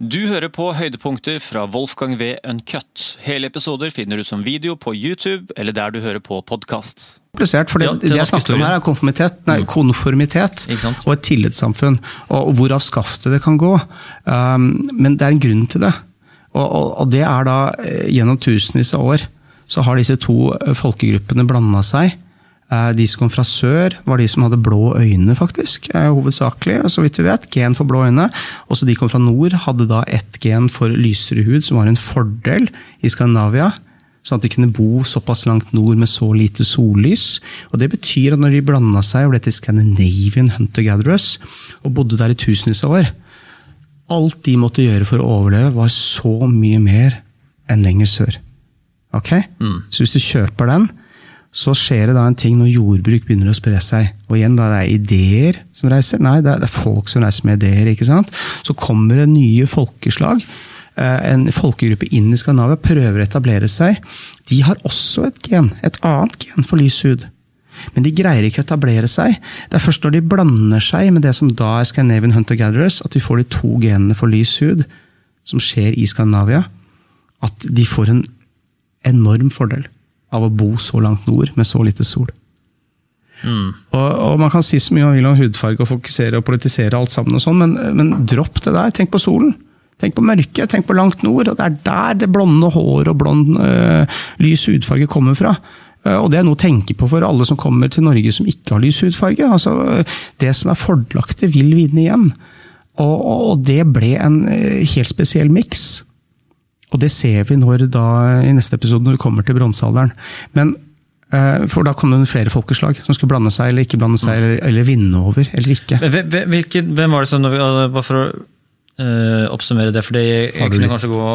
Du hører på høydepunkter fra Wolfgang V. Uncut. Hele episoder finner du som video på YouTube eller der du hører på podkast. komplisert, for det, Ja, til det jeg snakker om her er konformitet, nei, konformitet og et tillitssamfunn, og, og hvor av skaftet det kan gå. Um, men det er en grunn til det. Og, og, og det er da eh, gjennom tusenvis av år så har disse to eh, folkegruppene blanda seg. Eh, De som kom fra sør, var de som hadde blå øyne, faktisk. Hovedsakelig, så vidt vi vet. Gen for blå øyne. Også de som kom fra nord, hadde da ett gen for lysere hud, som var en fordel i Skandinavia. Sånn at de kunne bo såpass langt nord med så lite sollys. Og Det betyr at når de blanda seg og ble til Scandinavian hunter-gatherers, og bodde der i tusenvis av år Alt de måtte gjøre for å overleve, var så mye mer enn lenger sør. Ok? Så hvis du kjøper den, så skjer det da en ting når jordbruk begynner å spre seg. Og igjen, da det er ideer som reiser. Nei, det er, folk som reiser med ideer. ikke sant? Så kommer det nye folkeslag. eh, En folkegruppe inn i Skandinavia prøver å etablere seg. De har også et gen, et annet gen for lys hud. Men de greier ikke å etablere seg. Det er først når de blander seg med det som da er Scandinavian Hunter-Gatherers, at vi får de to genene for lys hud, som skjer i Skandinavia, at de får en enorm fordel av å bo så langt nord med så lite sol. Og, og Man kan si så mye man vil om hudfarge og fokusere og politisere alt sammen, og sånn, men, men dropp det der. Tenk på solen. Tenk på mørket, tenk på langt nord. og Det er der det blonde håret og blond øh, lys hudfarge kommer fra. Eh, Og Det er noe å tenke på for alle som kommer til Norge som ikke har lys hudfarge. Altså, øh, det som er fordelaktig, vil vinne igjen. Og, og, og det ble en øh, helt spesiell miks. Og det ser vi når da, i neste episode, når vi kommer til bronsealderen. Men eh, For da kom det flere folkeslag som skulle blande seg eller ikke blande seg, eller, eller vinne over eller ikke. Hvilken, hvem- var det som, Bare for å uh, oppsummere det, for det jeg kunne litt- kanskje gå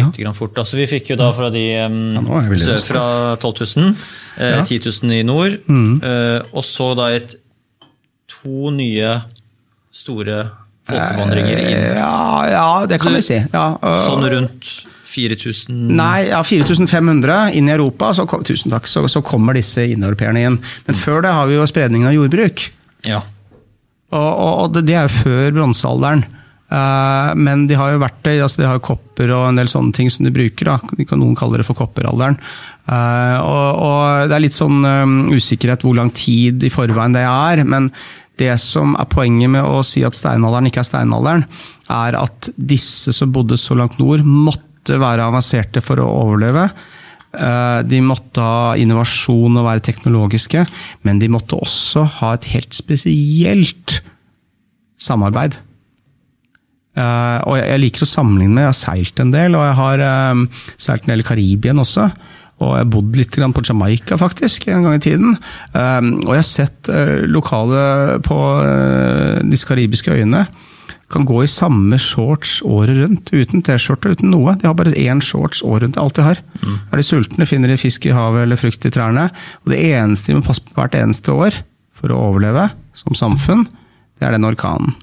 litt ja. fort. Altså, vi fikk jo da fra de um, Ja, veldig sør fra 12 000, uh, Ja. 10 000 i nord, Mm. uh, og så da et, to nye store folkevandringer inn. Ja, ja, det kan vi si. Ja, Sånn rundt 4000 Nei, ja, 4500 inn i Europa, så, tusen takk, så, så kommer disse indoeuropeerne inn. Men før det har vi jo spredningen av jordbruk. Ja. Og, og, og det, det er jo før bronsealderen. Uh, men de har jo verktøy, altså de har jo kopper og en del sånne ting som de bruker. Da. Noen kaller det for kopperalderen. Uh, og, og det er litt sånn um, usikkerhet hvor lang tid i forveien det er. Men det som er poenget med å si at steinalderen ikke er steinalderen, er at disse som bodde så langt nord, måtte være avanserte for å overleve. Eh, De måtte ha innovasjon og være teknologiske, men de måtte også ha et helt spesielt samarbeid. Eh, og jeg, liker å sammenligne med, jeg har seilt en del, og jeg har eh, seilt en del i Karibien også. Og jeg har bodd litt på Jamaica faktisk, en gang i tiden. Og jeg har sett lokale på disse karibiske øyene kan gå i samme shorts året rundt, uten T-skjorte, uten noe. De har bare én shorts året rundt, alt de har. Er de sultne, finner de fisk i havet eller frukt i trærne. Og det eneste de må passe på hvert eneste år for å overleve som samfunn, det er den orkanen.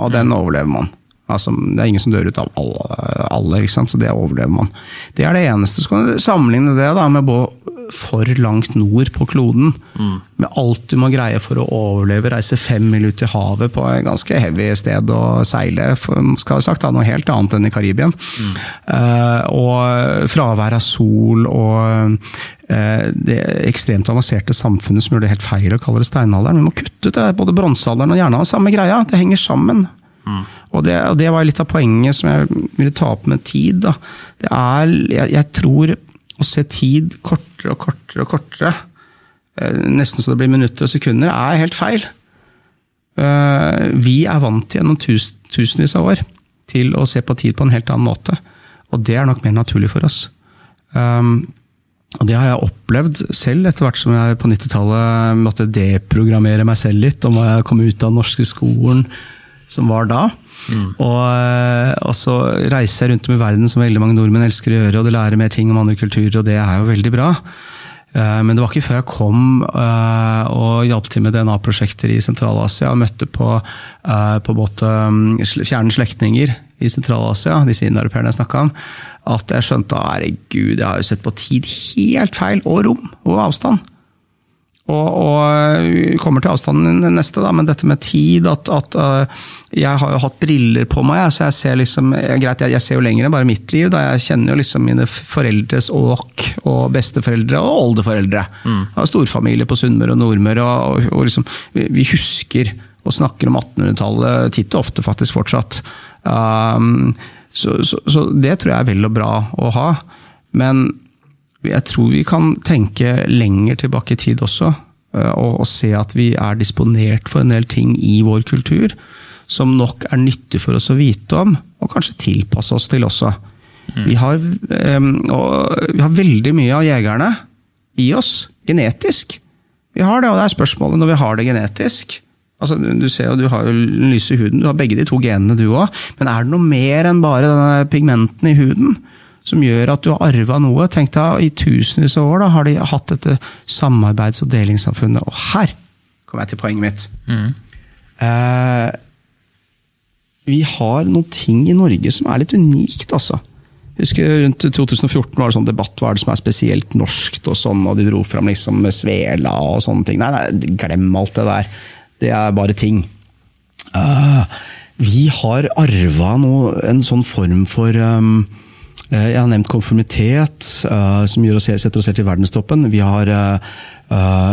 Og den overlever man. Altså, det er ingen som dør ut av alle, ikke sant? så det overlever man. Det er det eneste. Så kan du sammenligne det da med å bo for langt nord på kloden. Med alt du må greie for å overleve. Reise fem mil ut i havet på et ganske heavy sted og seile. For, skal ha sagt da, Noe helt annet enn i Karibien. Uh, og fravær av sol og eh, det ekstremt avanserte samfunnet som gjør det helt feil å kalle det steinalderen. Vi må kutte ut det. Både bronsealderen og jernalderen. Samme greia. Det henger sammen. Og, det, og det var litt av poenget som jeg ville ta opp med tid. Da. Det er, jeg, jeg tror å se tid kortere og kortere og kortere, eh, nesten så det blir minutter og sekunder, er helt feil. Eh, Vi er vant til gjennom tus, tusenvis av år til å se på tid på en helt annen måte. Og det er nok mer naturlig for oss. Um, og det har jeg opplevd selv, etter hvert som jeg på 90-tallet måtte deprogrammere meg selv litt om hva jeg kom ut av den norske skolen som var da. Og, eh, og så jeg rundt om i verden som veldig mange nordmenn elsker å gjøre, og de lærer mer ting om andre kulturer, og det er jo veldig bra. Eh, Men det var ikke før jeg kom eh, og hjalp til med DNA-prosjekter i Sentral-Asia og møtte på, på måte mm, fjerne slektninger i Sentral-Asia, disse indoeuropeerne jeg snakka om, at jeg skjønte herregud, jeg har jo sett på tid helt feil, og rom og avstand. Og, og vi kommer til avstanden neste, da, men dette med tid at, at uh, Jeg har jo hatt briller på meg, så jeg ser liksom greit, jeg, jeg, ser jo lenger enn bare mitt liv. Da jeg kjenner jo liksom mine foreldres åk og besteforeldre og oldeforeldre. Mm. Storfamilie på Sunnmøre og Nordmøre, og, og, og liksom, vi, vi, husker og snakker om 1800-tallet titt og ofte faktisk fortsatt. Um, så, så, så det tror jeg er vel og bra å ha. Men jeg tror vi kan tenke lenger tilbake i tid også, eh, og, og, se at vi er disponert for en del ting i vår kultur som nok er nyttig for oss å vite om, og kanskje tilpasse oss til også. Mm. Vi, har, um, vi, har, veldig mye av jegerne i oss, genetisk. Vi har det, og det er spørsmålet når vi har det genetisk. Altså, du ser jo, du har jo lys i huden, du har begge de to genene du òg, men er det noe mer enn bare denne pigmenten i huden? Som gjør at du har arva noe. Tenk deg, I tusenvis av år da, har de hatt dette samarbeids- og delingssamfunnet. Og her kommer jeg til poenget mitt. Mm. Eh, vi har noen ting i Norge som er litt unikt, altså. Jeg husker Rundt 2014 var det sånn debatt hva er det som er spesielt norskt, og sånn, og de dro fram liksom Svela og sånne ting. Nei, nei, glem alt det der. Det er bare ting. Uh, vi har arva en sånn form for um, jeg har nevnt konformitet, eh, som gjør oss, setter oss helt i verdenstoppen. Vi har eh,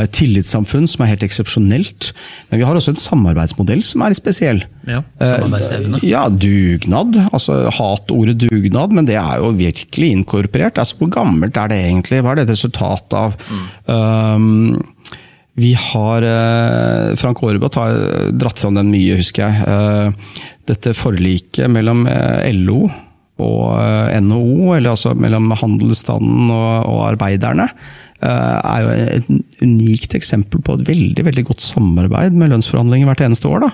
et tillitssamfunn som er helt eksepsjonelt. Men vi har også en samarbeidsmodell som er litt spesiell. Ja, samarbeidsevne. Ja, dugnad. altså hatordet dugnad, men det er jo virkelig inkorporert. Altså, Hvor gammelt er det egentlig? Hva er det et resultat av? Mm. Um, vi har Frank Aarebot har dratt fram den mye, husker jeg. Dette forliket mellom LO og eh, NHO, eller altså mellom handelsstanden og, og arbeiderne, eh, er jo et unikt eksempel på et veldig veldig godt samarbeid med lønnsforhandlinger hvert eneste år. Da.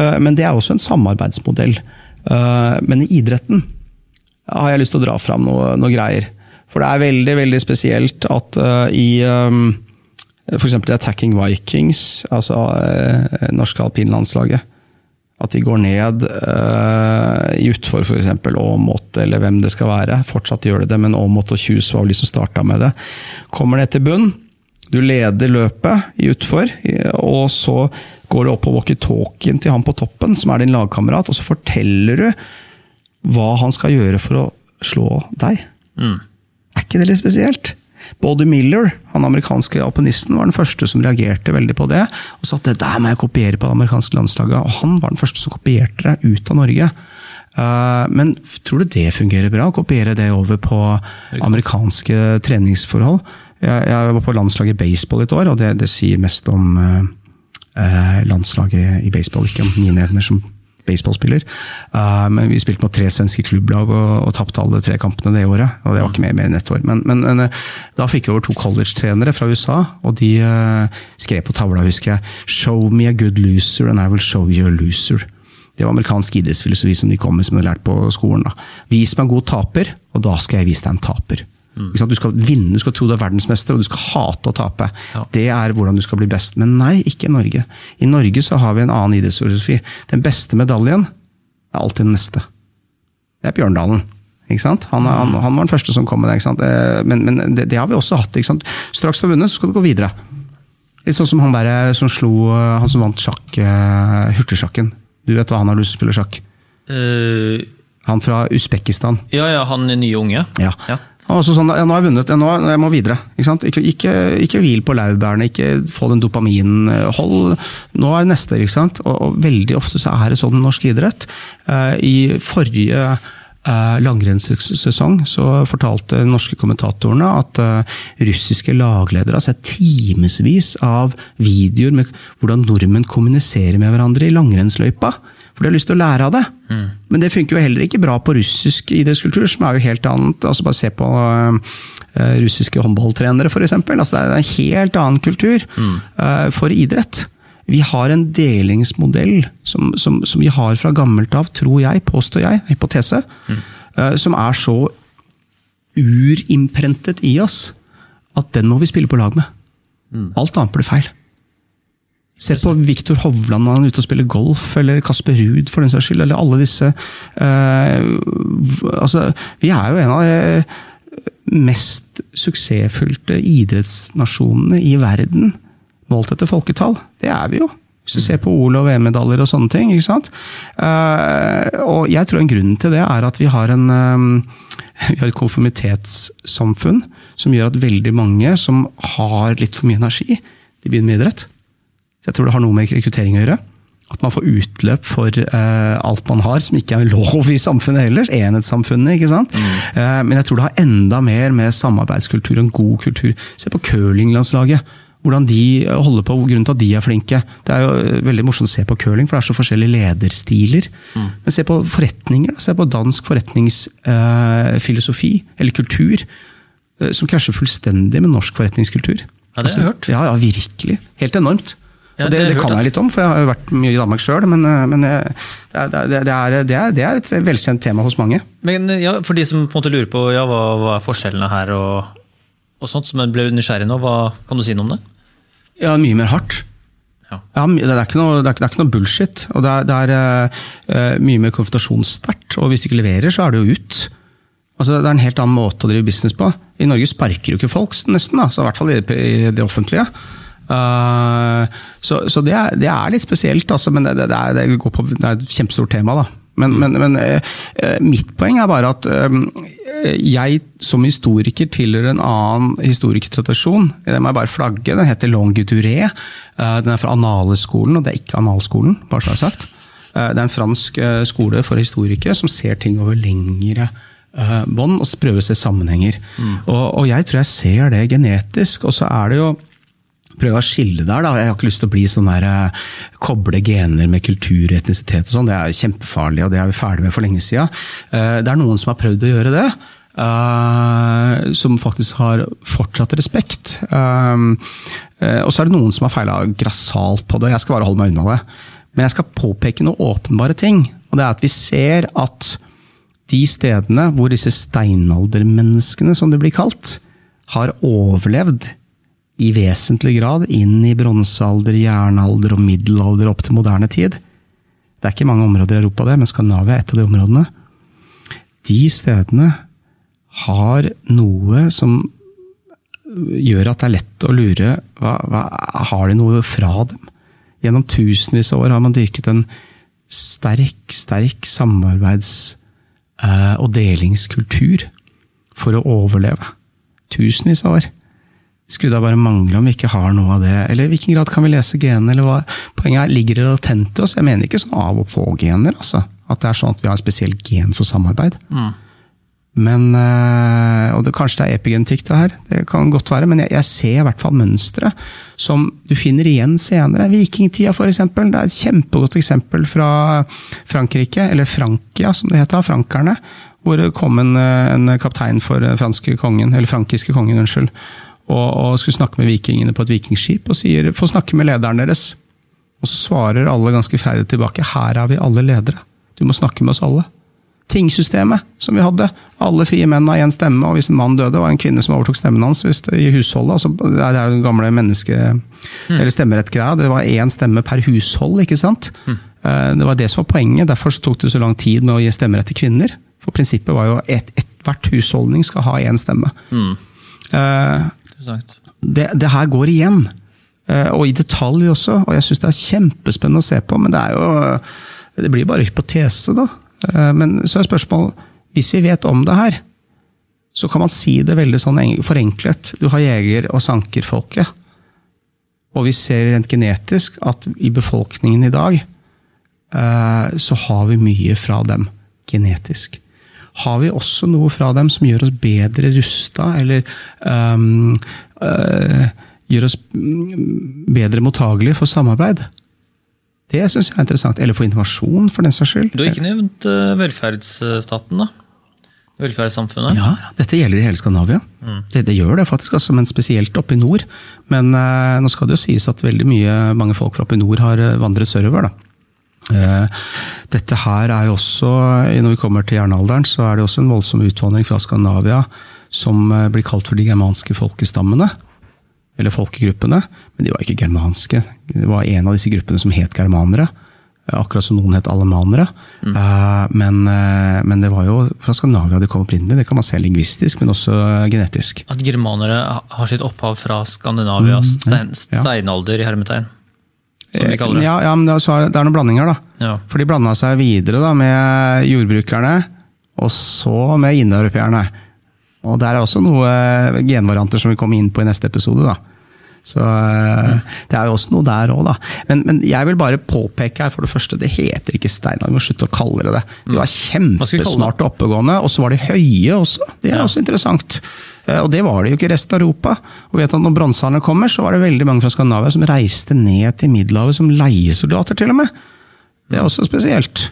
Eh, men det er også en samarbeidsmodell. Men i idretten har jeg lyst til å dra fram noe, noe greier. For det er veldig veldig spesielt at i f.eks. Attacking Vikings, altså norske alpinlandslaget at de går ned uh, i utfor f.eks. Aamodt eller hvem det skal være. Fortsatt gjør de det, men Aamodt og Kjus var de som starta med det. Kommer ned til bunn, du leder løpet i utfor, og så går du opp på walkietalkien til han på toppen, som er din lagkamerat, og så forteller du hva han skal gjøre for å slå deg. Mm. Er ikke det litt spesielt? Body Miller, han amerikanske alpinisten, var den første som reagerte veldig på det. Og sa at det der må jeg kopiere på det amerikanske landslaget. Og han var den første som kopierte det ut av Norge. Uh, men tror du det fungerer bra, å kopiere det over på amerikanske treningsforhold? Jeg, var på landslaget i baseball et år, og det, det sier mest om uh, landslaget i baseball, ikke om mine evner som baseballspiller. Uh, men vi spilte mot tre svenske klubblag og, og tapte alle tre kampene det året. og Det var ikke mer, mer enn ett år. Men, men, men, uh, da fikk jeg over to college-trenere fra USA, og de uh, skrev på tavla, husker jeg, 'Show me a good loser and I will show you a loser'. Det var amerikansk idrettsfilosofi som de kom med, som de lærte på skolen. da. Vis meg en god taper, og da skal jeg vise deg en taper. Mm. Du skal vinne, du skal tro du er verdensmester, og du skal hate å tape. Ja. Det er hvordan du skal bli best. Men nei, ikke i Norge. I Norge så har vi en annen idrettsfilosofi. Den beste medaljen er alltid den neste. Det er Bjørndalen. Ikke sant? Han, han, han var den første som kom med det. Ikke sant? Eh, men, men det, det, har vi også hatt. Ikke sant? Straks du har vunnet, så skal du gå videre. Litt sånn som han der eh, som slo eh, Han som vant sjakk, hurtigsjakken. Du vet hva han har lyst til å spille sjakk? Uh, han fra Usbekistan. Ja, ja, han nye unge. Ja. ja. Altså sånn, ja, nå har jeg vunnet, nå, jeg må videre. Ikke, ikke, ikke, ikke, hvil på laurbærene, ikke få den dopaminen. Hold, nå er det neste. ikke sant? Og, og, veldig ofte så er det sånn i norsk idrett. Eh, I forrige eh, langrennssesong fortalte norske kommentatorene at eh, russiske lagledere har sett timevis av videoer med hvordan nordmenn kommuniserer med hverandre i langrennsløypa for de har lyst til å lære av det. Men det funker jo heller ikke bra på russisk idrettskultur, som er jo helt annet. altså Bare se på uh, russiske håndballtrenere, f.eks. Altså, det er en helt annen kultur uh, for idrett. Vi har en delingsmodell som, som, som, vi har fra gammelt av, tror jeg, påstår jeg, hypotese, mm. uh, som er så urimprentet i oss at den må vi spille på lag med. Alt annet blir feil. Se på Viktor Hovland når han er ute og spiller golf, eller Kasper Ruud for den saks skyld. Eller alle disse uh, altså, Vi er jo en av de eh, mest suksessfylte idrettsnasjonene i verden. målt etter folketall. Det er vi jo. Hvis du ser på OL og VM-medaljer og sånne ting. ikke sant? Uh, og jeg tror en grunn til det er at vi har, en, um, vi har et konformitetssamfunn som gjør at veldig mange som har litt for mye energi, de begynner med idrett. Så jeg tror det har noe med rekruttering å gjøre. At man får utløp for uh, alt man har, som ikke er lov i samfunnet heller. Enhetssamfunnet, ikke sant. Mm. Uh, men jeg tror det har enda mer med samarbeidskultur og en god kultur. Se på curlinglandslaget hvordan de holder på, grunnen til at de er flinke. Det er jo eh, veldig morsomt å se på curling, for det er så forskjellige lederstiler. Mm. Men se på forretninger. Se på dansk forretningsfilosofi, uh, eller kultur, eh, som krasjer fullstendig med norsk forretningskultur. Ja, det har jeg hørt. Ja, ja, virkelig. Helt enormt. Ja, det, det, det kan jeg litt om, for jeg har jo vært mye i Danmark sjøl. Men, eh, men eh, det, er, det, er, det, er, et velkjent tema hos mange. Men ja, For de som på en måte lurer på ja, hva, hva er forskjellene her, og, og sånt, som ble nysgjerrig nå, hva kan du si noe om det? Ja, mye mer hardt. Ja. ja det, er noe, det, er, ikke noe bullshit. og Det er, det er uh, mye mer konfrontasjonssterkt. Og hvis du ikke leverer, så er det jo ut. Altså, det er en helt annen måte å drive business på. I Norge sparker jo ikke folk, nesten. Da, så I hvert fall i, i det offentlige. Uh, så, så det, er, det, er, litt spesielt, altså, men det, det, er, det, på, det, er, et kjempestort tema. da. Men, mm. men, men uh, mitt poeng er bare at uh, jeg som historiker tilhører en annen historikertradisjon. Det må jeg bare flagge. Den heter Longue Duré. Den er fra Analeskolen, og det er ikke Analskolen. bare så jeg har sagt. Det er en fransk skole for historikere som ser ting over lengre bånd og prøver å se sammenhenger. Mm. Og, og jeg tror jeg ser det genetisk. Og så er det jo prøve å skille der. da. Jeg har ikke lyst til å bli sånn der, uh, koble gener med kultur etnisitet. og sånn. Det er kjempefarlig, og det er vi ferdig med for lenge siden. Uh, det er noen som har prøvd å gjøre det. Uh, som faktisk har fortsatt respekt. og så er det noen som har feila grassat på det. Jeg skal bare holde meg unna det. Men jeg skal påpeke noen åpenbare ting. og det er at Vi ser at de stedene hvor disse steinaldermenneskene, som det blir kalt, har overlevd i vesentlig grad inn i bronsealder, jernalder og middelalder opp til moderne tid. Det er ikke mange områder i Europa, det, men Skandinavia er et av de områdene. De stedene har noe som gjør at det er lett å lure hva, hva, Har de noe fra dem? Gjennom tusenvis av år har man dyrket en sterk, sterk samarbeids- eh, og delingskultur for å overleve. Tusenvis av år skulle da bare mangle om vi ikke har noe av det. Eller i hvilken grad kan vi lese genene, eller hva? Poenget er, ligger det latent til oss? Jeg mener ikke sånn av og på-gener, altså. At det er sånn at vi har et spesielt gen for samarbeid. Mm. Men, eh, Og det, kanskje det er epigenetikk, det her. Det kan godt være. Men jeg, jeg ser i hvert fall mønstre som du finner igjen senere. Vikingtida, f.eks. Det er et kjempegodt eksempel fra Frankrike, eller Frankia, som det heter, frankerne. Hvor det kom en, en kaptein for franske kongen, eller frankiske kongen, unnskyld og, og skulle snakke med vikingene på et vikingskip, og sier 'få snakke med lederen deres'. Og så svarer alle ganske freidig tilbake 'her er vi alle ledere'. Du må snakke med oss alle. Tingsystemet som vi hadde. Alle frie menn har én stemme, og hvis en mann døde, var det en kvinne som overtok stemmen hans det, i husholdet. Altså, det er jo den gamle menneske... Mm. Eller stemmerettgreia. Det var én stemme per hushold, ikke sant? Mm. Det var det som var poenget. Derfor tok det så lang tid med å gi stemmerett til kvinner. For prinsippet var jo at ethvert husholdning skal ha én stemme. Mm. Uh, det, det, her går igjen. Eh, og i detalj også. Og jeg syns det er kjempespennende å se på, men det er jo Det blir bare hypotese, da. Eh, men så er spørsmålet Hvis vi vet om det her, så kan man si det veldig sånn forenklet. Du har jeger- og sankerfolket. Og vi ser rent genetisk at i befolkningen i dag eh, så har vi mye fra dem genetisk har vi også noe fra dem som gjør oss bedre rusta, eller um, uh, gjør oss bedre mottagelige for samarbeid. Det syns jeg er interessant. Eller for informasjon, for den saks skyld. Du har ikke nevnt uh, velferdsstaten, da? Velferdssamfunnet? Ja, dette gjelder i hele Skandinavia. Mm. Det, det, gjør det faktisk, altså, men spesielt oppe i nord. Men eh, nå skal det jo sies at veldig mye, mange folk fra oppe i nord har vandret sørover. da. Eh, dette her er jo også, Når vi kommer til jernalderen, så er det også en voldsom utvandring fra Skandinavia som eh, blir kalt for de germanske folkestammene. Eller folkegruppene. Men de var ikke germanske. Det var en av disse gruppene som het germanere. Akkurat som noen het alemanere. Mm. Men, men, det var jo fra Skandinavia de kom opprinnelig. Det kan man se lingvistisk, men også genetisk. At germanere har sitt opphav fra Skandinavias mm, ja, steinalder, i hermetegn? Som de kaller det. Ja, ja men det er, det er noen blandinger, da. Ja. For de blanda seg videre da, med jordbrukerne, og så med indoeuropeerne. Og der er også noen genvarianter som vi kommer inn på i neste episode. da. Så mm. det er jo også noe der òg, da. Men, men, jeg vil bare påpeke her, for det første, det heter ikke Steinar. Vi må slutte å kalle det det. De var mm. kjempesmarte og oppegående, og så var de høye også. Det er ja. også interessant. Eh, og det var det jo ikke i resten av Europa. Og vet at når bronsealderen kommer, så var det veldig mange fra Skandinavia som reiste ned til Middelhavet som leiesoldater, til og med. Det er også spesielt.